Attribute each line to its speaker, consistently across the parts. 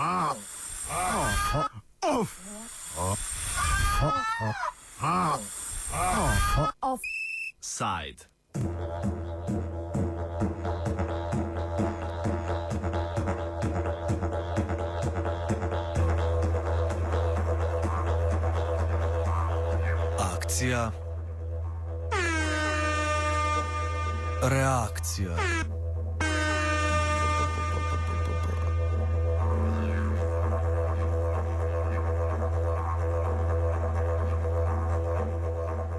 Speaker 1: Offside.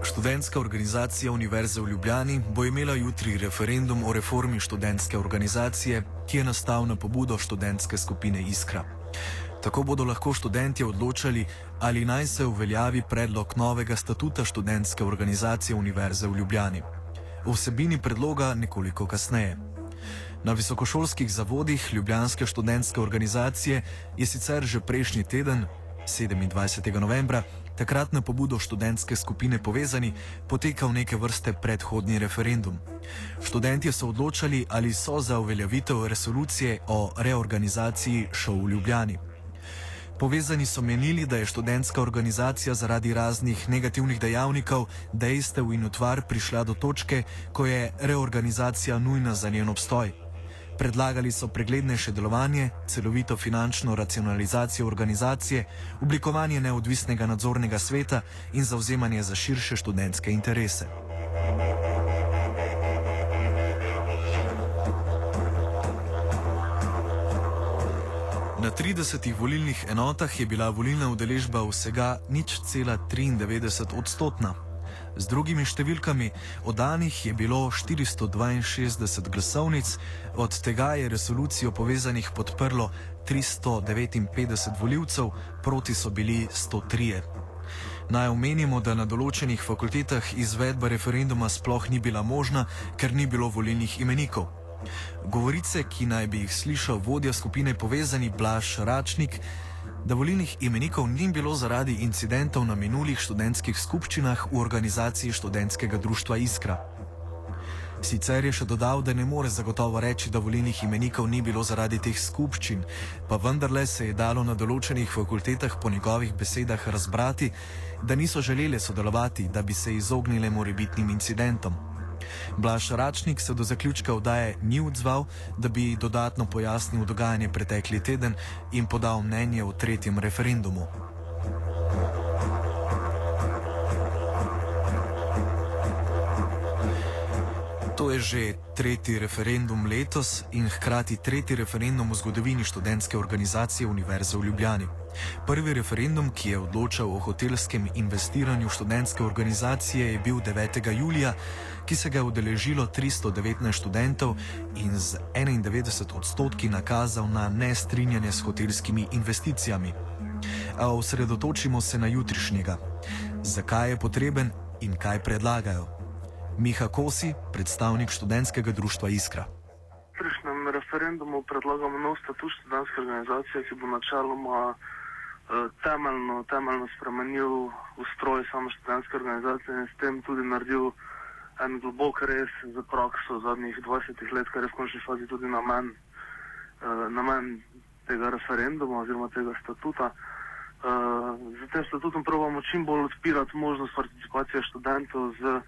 Speaker 1: Študentska organizacija Univerze v Ljubljani bo imela jutri referendum o reformi študentske organizacije, ki je nastal na pobudo študentske skupine Iskra. Tako bodo lahko študenti odločali, ali naj se uveljavi predlog novega statuta študentske organizacije Univerze v Ljubljani. O vsebini predloga nekoliko kasneje. Na visokošolskih zavodih Ljubljanske študentske organizacije je sicer že prejšnji teden, 27. novembra, takrat na pobudo študentske skupine Povezani, potekal neke vrste predhodni referendum. Študenti so odločali, ali so za uveljavitev resolucije o reorganizaciji šov v Ljubljani. Povezani so menili, da je študentska organizacija zaradi raznih negativnih dejavnikov, dejstev in utvar prišla do točke, ko je reorganizacija nujna za njen obstoj. Predlagali so preglednejše delovanje, celovito finančno racionalizacijo organizacije, oblikovanje neodvisnega nadzornega sveta in zauzemanje za širše študentske interese. Na 30 volilnih enotah je bila volilna udeležba vsega nič cela 93 odstotna. Z drugimi številkami, oddanih je bilo 462 glasovnic, od tega je resolucijo povezanih podprlo 359 voljivcev, proti so bili 103. Naj omenimo, da na določenih fakultetah izvedba referenduma sploh ni bila možna, ker ni bilo volilnih imenikov. Govorice, ki naj bi jih slišal vodja skupine povezani Blaž Račnik, da volilnih imenikov ni bilo zaradi incidentov na minulih študentskih skupščinah v organizaciji študentskega društva Iskra. Sicer je še dodal, da ne more zagotovo reči, da volilnih imenikov ni bilo zaradi teh skupščin, pa vendarle se je dalo na določenih fakultetah po njegovih besedah razbrati, da niso želeli sodelovati, da bi se izognili morebitnim incidentom. Blaž Račnik se do zaključka vdaje ni odzval, da bi dodatno pojasnil dogajanje pretekli teden in podal mnenje o tretjem referendumu. To je že tretji referendum letos in hkrati tretji referendum v zgodovini študentske organizacije Univerze v Ljubljani. Prvi referendum, ki je odločal o hotelskem investiranju študentske organizacije, je bil 9. julija, ki se ga je udeležilo 319 študentov in z 91 odstotki nakazal na nestrinjanje s hotelskimi investicijami. A osredotočimo se na jutrišnjega. Zakaj je potreben in kaj predlagajo? Miha Kosi, predstavnik študentskega društva Iskra.
Speaker 2: Prejšnjem referendumu predlagamo nov status študentske organizacije, ki bo načeloma eh, temeljno, temeljno spremenil ustroj same študentske organizacije in s tem tudi naredil en globok res za prakso zadnjih 20 let, kar je v končni fazi tudi namen, eh, namen tega referenduma oziroma tega statuta. Z tem statutom pravimo čim bolj odpirati možnost participacije študentov z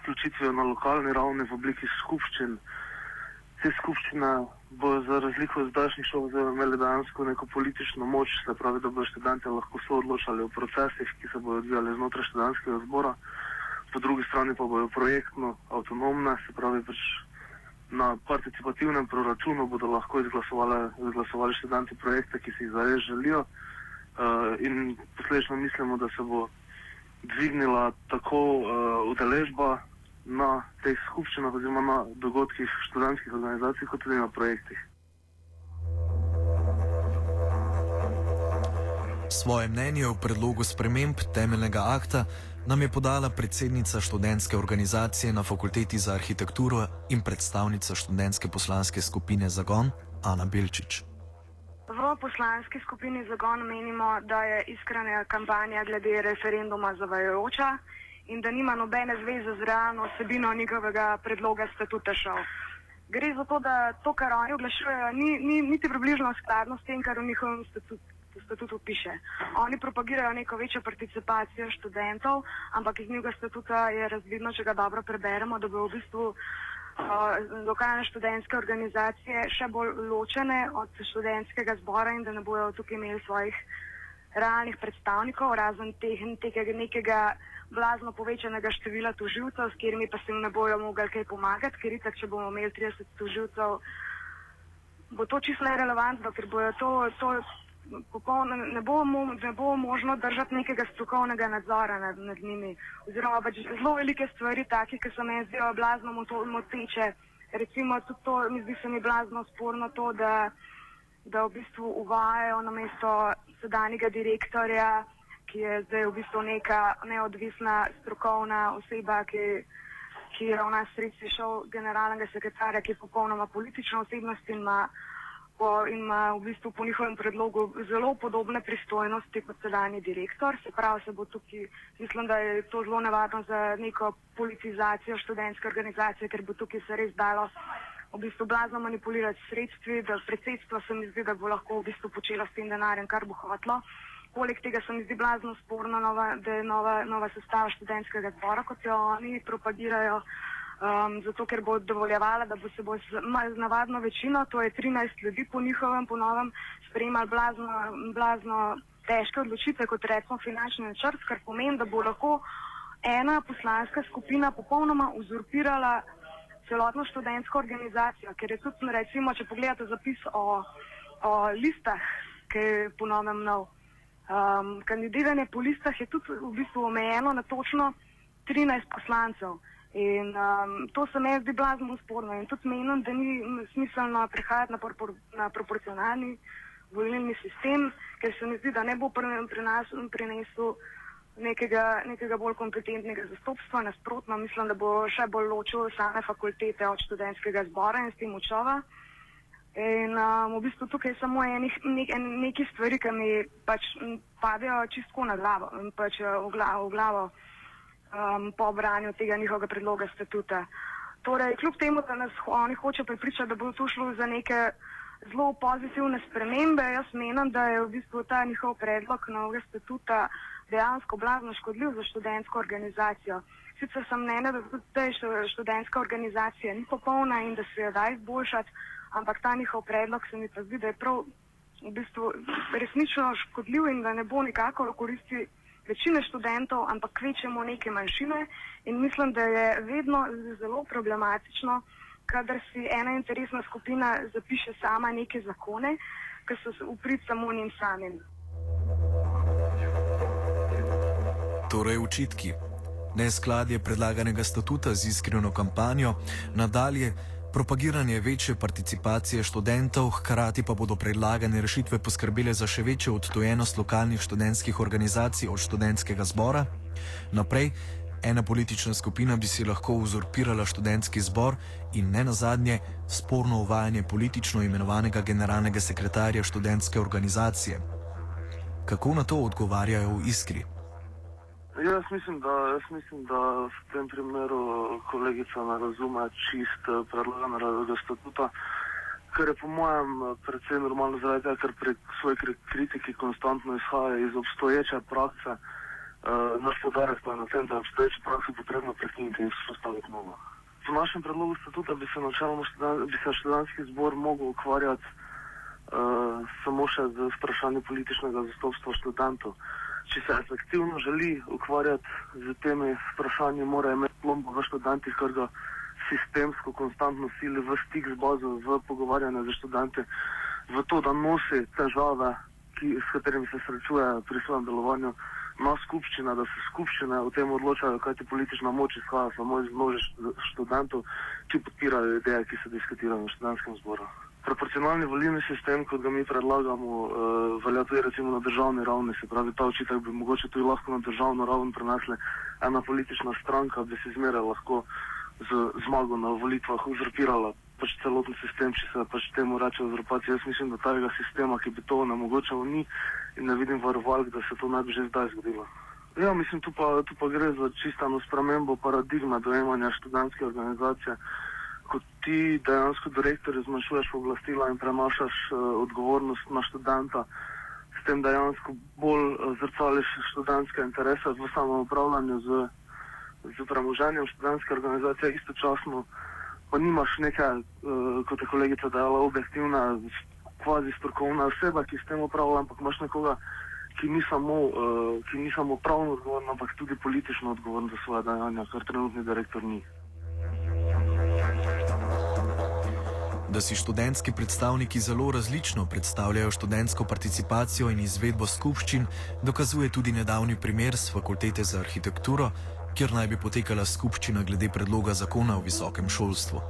Speaker 2: vključitvijo na lokalni ravni v obliki skupščin. Te skupščine bo za razliko od zdajšnjih šov imeli dejansko neko politično moč, se pravi, da bodo študenti lahko so odločali o procesih, ki se bodo odvijali znotraj študentskega zbora, po drugi strani pa bodo projektno avtonomne, se pravi, pač na participativnem proračunu bodo lahko izglasovali študenti projekte, ki si jih zares želijo uh, in posledično mislimo, da se bo dvignila tako uh, udeležba na teh skupščinah oziroma na dogodkih študentskih organizacij, kot tudi na projektih.
Speaker 1: Svoje mnenje o predlogu sprememb temeljnega akta nam je podala predsednica študentske organizacije na Fakulteti za arhitekturo in predstavnica študentske poslanske skupine Zagon Ana Belčič.
Speaker 3: V poslanski skupini Zagon menimo, da je iskrena kampanja glede referenduma zavajajoča in da nima nobene zveze z realno osebino njihovega predloga statuta šov. gre za to, da to, kar oni oglašujejo, ni, ni niti približno skladno s tem, kar v njihovem statutu, statutu piše. Oni propagirajo neko večjo participacijo študentov, ampak iz njihovega statuta je razvidno, če ga dobro preberemo, da bo v bistvu uh, lokalne študentske organizacije še bolj ločene od študentskega zbora in da ne bojo tukaj imeli svojih realnih predstavnikov, razen teh, tega nekega blazno povečanega števila tužilcev, s katerimi pa se jim ne bojo mogli kaj pomagati, ker itak, če bomo imeli 30 tužilcev, bo to čisto nerelevantno, ker bojo to, to popolno, ne, bo, ne bo možno držati nekega strokovnega nadzora nad, nad njimi. Oziroma pač zelo velike stvari, take, ki se mi zdijo blazno moteče. Recimo tudi to, mi zdi se mi blazno sporno to, da, da v bistvu uvajajo na mesto sedanjega direktorja ki je zdaj v bistvu neka neodvisna strokovna oseba, ki, ki ravna sredstvi šel generalnega sekretarja, ki je popolnoma politična osebnost in ima, po, in ima v bistvu po njihovem predlogu zelo podobne pristojnosti kot sedajni direktor. Se pravi, se bo tukaj, mislim, da je to zelo nevarno za neko politizacijo študentske organizacije, ker bo tukaj se res dalo. V bistvu blazno manipulirati sredstvi, da predsedstvo se mi zdi, da bo lahko v bistvu počelo s tem denarjem, kar bo hotlo. Poleg tega se mi zdi blazno sporno, nova, da je nova, nova sestava študentskega zbora, kot jo oni propagirajo, um, zato ker bo dovoljevala, da bo se bo z, z navadno večino, to je 13 ljudi po njihovem ponovem, sprejemali blazno, blazno težke odločitve, kot recimo finančni načrt, kar pomeni, da bo lahko ena poslanska skupina popolnoma uzurpirala celotno študentsko organizacijo, ker je tudi, recimo, če pogledate zapis o, o listah, ki je ponovno nov. Um, kandidiranje po listah je tudi v bistvu omejeno na točno 13 poslancev. In um, to se mi zdi blazno sporno. In tudi menim, da ni smiselno prehajati na, propor na proporcionalni volilni sistem, ker se mi zdi, da ne bo prinesel nekega, nekega bolj kompetentnega zastopstva. Nasprotno, mislim, da bo še bolj ločil same fakultete od študentskega zbora in s tem učova. In um, v bistvu tukaj je samo enih, nek, nekaj stvari, ki mi pač padejo čisto na glavo in pač eh, v glavo, v glavo um, po branju tega njihovega predloga statuta. Torej, kljub temu, da nas oni hoče pripričati, da bo to šlo za neke zelo pozitivne spremembe, jaz menim, da je v bistvu ta njihov predlog novega statuta dejansko blazno škodljiv za študentsko organizacijo. Sicer sem mnenja, da tudi študentska organizacija ni popolna in da se jo da izboljšati ampak ta njihov predlog se mi pa zdi, da je prav v bistvu resnično škodljiv in da ne bo nikakor koristi večine študentov, ampak kvečemo neke manjšine in mislim, da je vedno zelo problematično, kadar si ena interesna skupina zapiše sama neke zakone, ki so uprit samo njim samim.
Speaker 1: Torej, učitki. Neskladje predlaganega statuta z iskreno kampanjo, nadalje propagiranje večje participacije študentov, hkrati pa bodo predlagane rešitve poskrbele za še večjo odtojenost lokalnih študentskih organizacij od študentskega zbora. Naprej, ena politična skupina bi si lahko uzurpirala študentski zbor in ne nazadnje sporno uvajanje politično imenovanega generalnega sekretarja študentske organizacije. Kako na to odgovarjajo v Iskri?
Speaker 2: Ja, jaz mislim, da, jaz mislim, da v tem primeru kolegica ne razume čist eh, predlaganega statuta, ker je po mojem eh, predvsem normalno zaradi tega, ker prek svoje kritiki konstantno izhaja iz obstoječe prakse. Uh, naš podarek pa je na tem, da je obstoječe prakse potrebno prekiniti in vzpostaviti novo. Po našem predlogu statuta bi se načeloma bi se študentski zbor mogel ukvarjati uh, samo še z vprašanjem političnega zastopstva študentov. Uh, če se efektivno želi ukvarjati z temi vprašanji, mora imeti plombo v študentih, kar ga sistemsko, konstantno sili v stik z bazo, v pogovarjanje z študenti, v to, da nosi težave, ki, s katerimi se srečuje pri svojem delovanju na skupščine, da se skupščine o tem odločajo, kaj ti politična moč izhaja samo iz množe študentov, ki podpirajo ideje, ki se diskutirajo v študentskem zboru. Proporcionalni volilni sistem, kot ga mi predlagamo, uh, velja tudi recimo na državni ravni. Se pravi, ta očitek bi mogoče tudi lahko na državno raven prenesli. Ena politična stranka bi se zmeraj lahko z zmago na volitvah uzurpirala pač celoten sistem, če se pač temu reče uzurpacija. Jaz mislim, da tega sistema, ki bi to onemogočal, ni in ne vidim varovalk, da se to ne bi že zdaj zgodilo. Ja, mislim, tu pa, tu pa gre za čistano spremembo paradigme dojemanja študentske organizacije kot ti dejansko direktor zmanjšuješ pooblastila in prenašaš uh, odgovornost na študenta, s tem dejansko bolj uh, zrcališ študentske interese v samem upravljanju z, z premoženjem študentske organizacije, istočasno pa nimaš nekaj, uh, kot je kolegica dejala, objektivna, kvazi strokovna oseba, ki s tem upravlja, ampak imaš nekoga, ki ni samo, uh, ki ni samo pravno odgovoren, ampak tudi politično odgovoren za svoje dejanja, kar trenutni direktor ni.
Speaker 1: Da si študentski predstavniki zelo različno predstavljajo študentsko participacijo in izvedbo skupščin, dokazuje tudi nedavni primer z Fakultete za arhitekturo, kjer naj bi potekala skupščina glede predloga zakona o visokem šolstvu.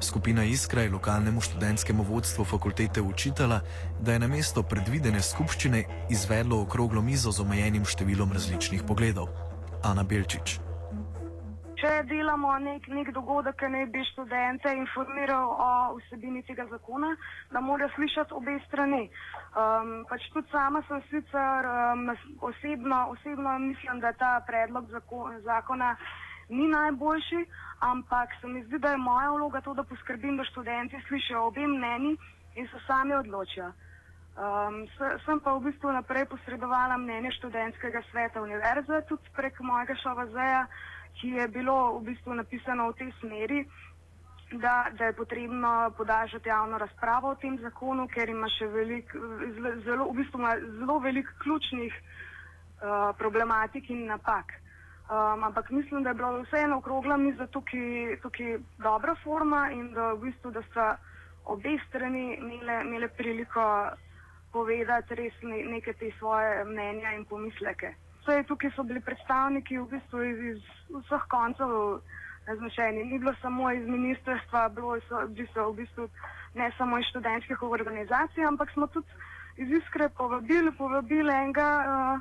Speaker 1: Skupina Iskra je lokalnemu študentskemu vodstvu fakultete učitala, da je na mesto predvidene skupščine izvedlo okroglo mizo z omejenim številom različnih pogledov. Ana Belčič
Speaker 3: če delamo nek, nek dogodek, ki naj bi študente informiral o vsebini tega zakona, da mora slišati obe strani. Um, pač tudi sama sem sicer um, osebno, osebno mislim, da ta predlog zakona ni najboljši, ampak se mi zdi, da je moja vloga to, da poskrbim, da študenti slišijo obe mneni in se sami odločijo. Um, sem pa v bistvu naprej posredovala mnenje študentskega sveta univerze, tudi prek mojega šovazeja ki je bilo v bistvu napisano v tej smeri, da, da je potrebno podaljšati javno razpravo o tem zakonu, ker ima še velik, zelo, v bistvu zelo velik ključnih uh, problematik in napak. Um, ampak mislim, da je bilo vseeno okrogla miza tukaj, tukaj dobra forma in da v bistvu, da sta obe strani imele, imele priliko povedati res ne, neke te svoje mnenja in pomisleke. Vse tukaj so bili predstavniki v bistvu iz, iz vseh koncev razmešeni. Ni bilo samo iz ministrstva, bilo so, so v bistvu ne samo iz študentskih organizacij, ampak smo tudi iz iskre povabili, povabili enega uh,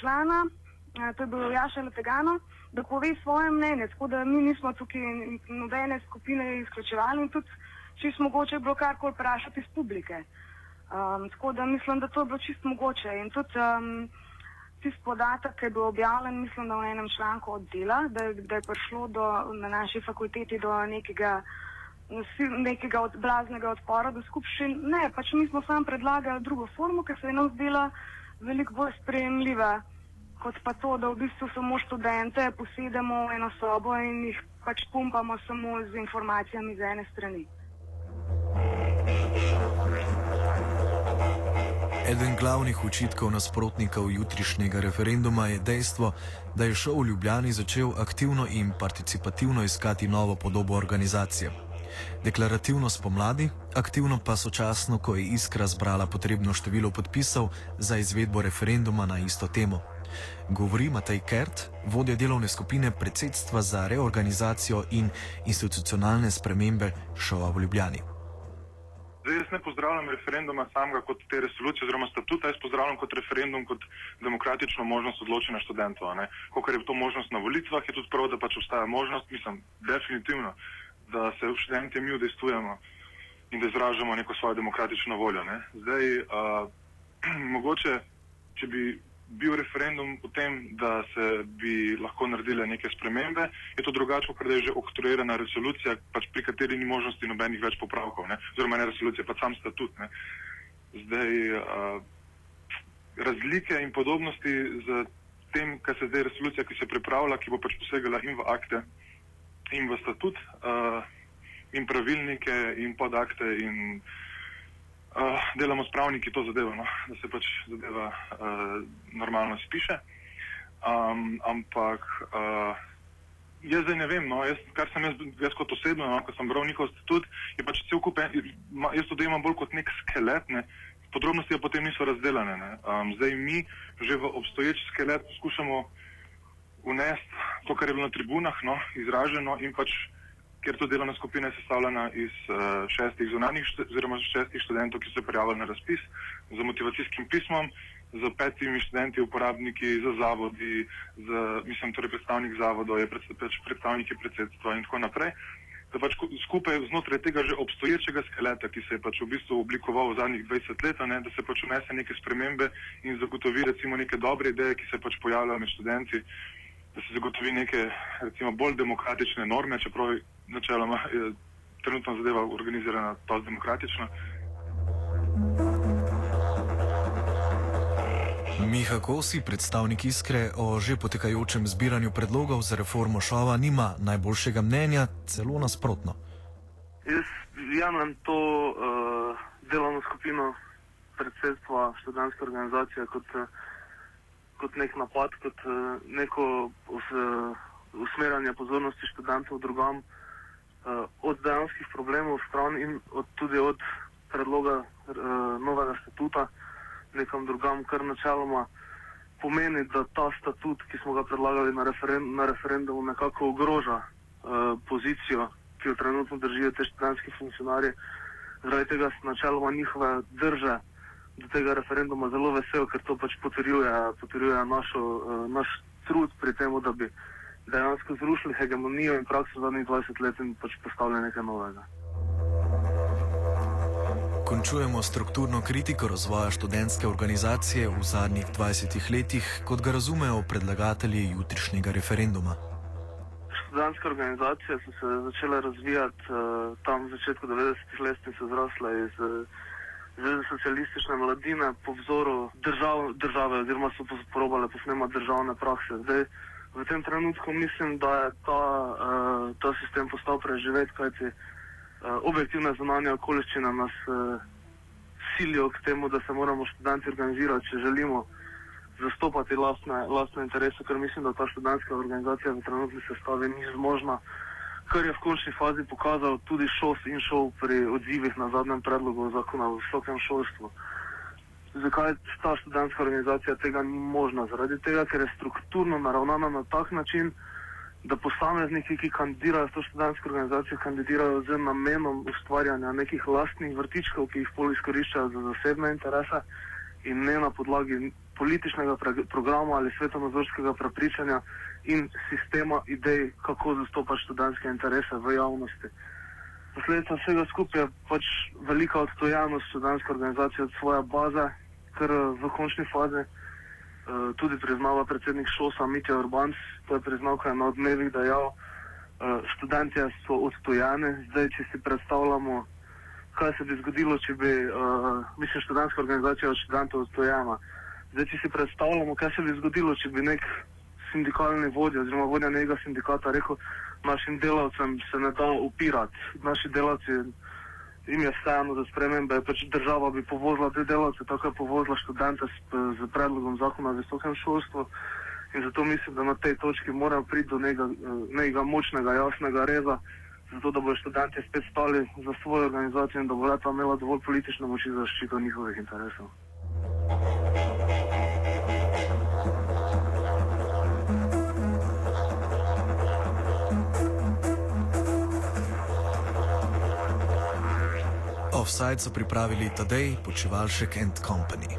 Speaker 3: člana, uh, to je bil Jaša Letegano, da pove svoje mnenje. Tako da mi nismo tukaj nobene skupine izključevali in tudi čisto mogoče bilo karkoli vprašati iz publike. Um, tako da mislim, da to je bilo čisto mogoče. In tudi um, tisti podatek, je bil objavljen, mislim, da v enem članku od dela, da, da je prišlo do, na naši fakulteti do nekega, nekega od, blaznega odpora do skupščin. Ne, pač mi smo samo predlagali drugo formo, ki se je nam zdela veliko bolj sprejemljiva, kot pa to, da v bistvu samo študente posedemo v eno sobo in jih pač pumpamo samo z informacijami z ene strani.
Speaker 1: Eden glavnih očitkov nasprotnikov jutrišnjega referenduma je dejstvo, da je šov v Ljubljani začel aktivno in participativno iskati novo podobo organizacije. Deklarativno spomladi, aktivno pa sočasno, ko je Iskra zbrala potrebno število podpisov za izvedbo referenduma na isto temo. Govori Matej Kert, vodja delovne skupine predsedstva za reorganizacijo in institucionalne spremembe šova v Ljubljani.
Speaker 4: Zdaj, jaz ne pozdravljam referenduma samega kot te resolucije oziroma statuta, jaz pozdravljam kot referendum kot demokratično možnost odločanja študentov. Ko je to možnost na volitvah, je tudi prav, da pač obstaja možnost, mislim, definitivno, da se študenti mi udejstvujemo in da izražamo neko svojo demokratično voljo. Ne? Zdaj, uh, mogoče, če bi bil referendum o tem, da se bi lahko naredile neke spremembe, je to drugače, ker je že oktroirana resolucija, pač pri kateri ni možnosti nobenih več popravkov, oziroma ne resolucija, pa sam statut. Ne. Zdaj, uh, razlike in podobnosti z tem, kar se zdaj resolucija, ki se pripravlja, ki bo pač posegala in v akte, in v statut, uh, in pravilnike, in podakte, in uh, delamo s pravniki to zadevo, no? da se pač zadeva uh, normalno spiše. Um, ampak uh, jaz zdaj ne vem, no? jaz, kar sem jaz, jaz kot osebno, no? ko sem bral njihov statut, je pač cel kup, jaz to dojemam bolj kot nek skelet, ne? podrobnosti pa potem niso razdeljene. Um, zdaj mi že v obstoječ skelet poskušamo unesti to, kar je bilo na tribunah no? izraženo in pač ker to delovna skupina je sestavljena iz uh, šestih zunanjih, oziroma šestih študentov, ki so prijavili na razpis z motivacijskim pismom, z petimi študenti, uporabniki, z zavodi, z, mislim, torej predstavnik zavodov, je pač predstavniki predsedstva in tako naprej. Da pač skupaj znotraj tega že obstoječega skeleta, ki se je pač v bistvu oblikoval v zadnjih 20 let, ne, da se pač unese neke spremembe in zagotovi recimo neke dobre ideje, ki se pač pojavljajo med študenti, da se zagotovi neke recimo bolj demokratične norme, čeprav načeloma trenutno zadeva organizirana, to demokratično.
Speaker 1: Miha Kosi, predstavnik Iskre o že potekajočem zbiranju predlogov za reformo šova, nima najboljšega mnenja, celo nasprotno.
Speaker 2: Jaz jemljem to uh, delovno skupino predsedstva študentske organizacije kot, uh, kot nek napad, kot uh, neko uh, usmerjanje pozornosti študentov drugam uh, od dejanskih problemov stran in od, tudi od predloga novega statuta nekam drugam, kar načeloma pomeni, da ta statut, ki smo ga predlagali na, referen na referendumu, nekako ogroža pozicijo, ki jo trenutno držijo te študentski funkcionarji. Zaradi tega so načeloma njihove drže do tega referenduma zelo vesel, ker to pač potrjuje, potrjuje našo, uh, naš trud pri tem, da bi dejansko zrušili hegemonijo in prakso zadnjih 20 let in pač postavili nekaj novega.
Speaker 1: Končujemo strukturno kritiko razvoja študentske organizacije v zadnjih 20 letih, kot ga razumejo predlagatelji jutrišnjega referenduma.
Speaker 2: Študentske organizacije so se začele razvijati uh, tam v začetku 90-ih let in so zrasle iz uh, Zveze socialistične mladine po vzoru držav, države oziroma so posprobale posnemati državne prakse. Zdaj, v tem trenutku mislim, da je ta, uh, ta sistem postal preživet, kajti uh, objektivne zunanje okoliščine nas uh, silijo k temu, da se moramo študenti organizirati, če želimo zastopati lastne, lastne interese, ker mislim, da ta študentska organizacija v trenutni sestavi ni zmožna, kar je v končni fazi pokazal tudi šos in šov pri odzivih na zadnjem predlogu zakona o visokem šolstvu. Zakaj ta študentska organizacija tega ni možna? Zaradi tega, ker je strukturno naravnana na tak način, da posamezniki, ki kandidirajo v to študentsko organizacijo, kandidirajo z namenom ustvarjanja nekih lastnih vrtičkov, ki jih pol izkoriščajo za zasebne interese in ne na podlagi političnega programa ali svetovnozorskega prepričanja in sistema idej, kako zastopati študentske interese v javnosti. Posledica vsega skupaj je pač velika odtojenost študentske organizacije od svoje baze, kar v končni fazi uh, tudi priznava predsednik Šosa Mitja Urbans, to je priznal, kaj je na odmevih dejal, uh, študentje so odtojene, zdaj če si predstavljamo, kaj se bi zgodilo, če bi, uh, mislim, študentska organizacija od študentov odtojena. Zdaj, če si predstavljamo, kaj se bi zgodilo, če bi nek sindikalni vodja oziroma vodja nekega sindikata rekel, našim delavcem se ne da upirati, naši delavci jim je vseeno za spremembe, pač država bi povozila te delavce, tako je povozila študente s, z predlogom zakona o visokem šolstvu. In zato mislim, da na tej točki moramo priti do nekega, nekega močnega, jasnega reza, zato da bodo študenti spet stali za svojo organizacijo in da bo ta imela dovolj politične moči za zaščito njihovih interesov.
Speaker 1: Offside so pripravili Tadej, Počivalšek and Company.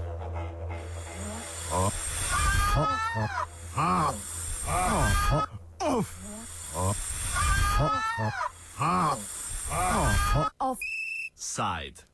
Speaker 5: Offside.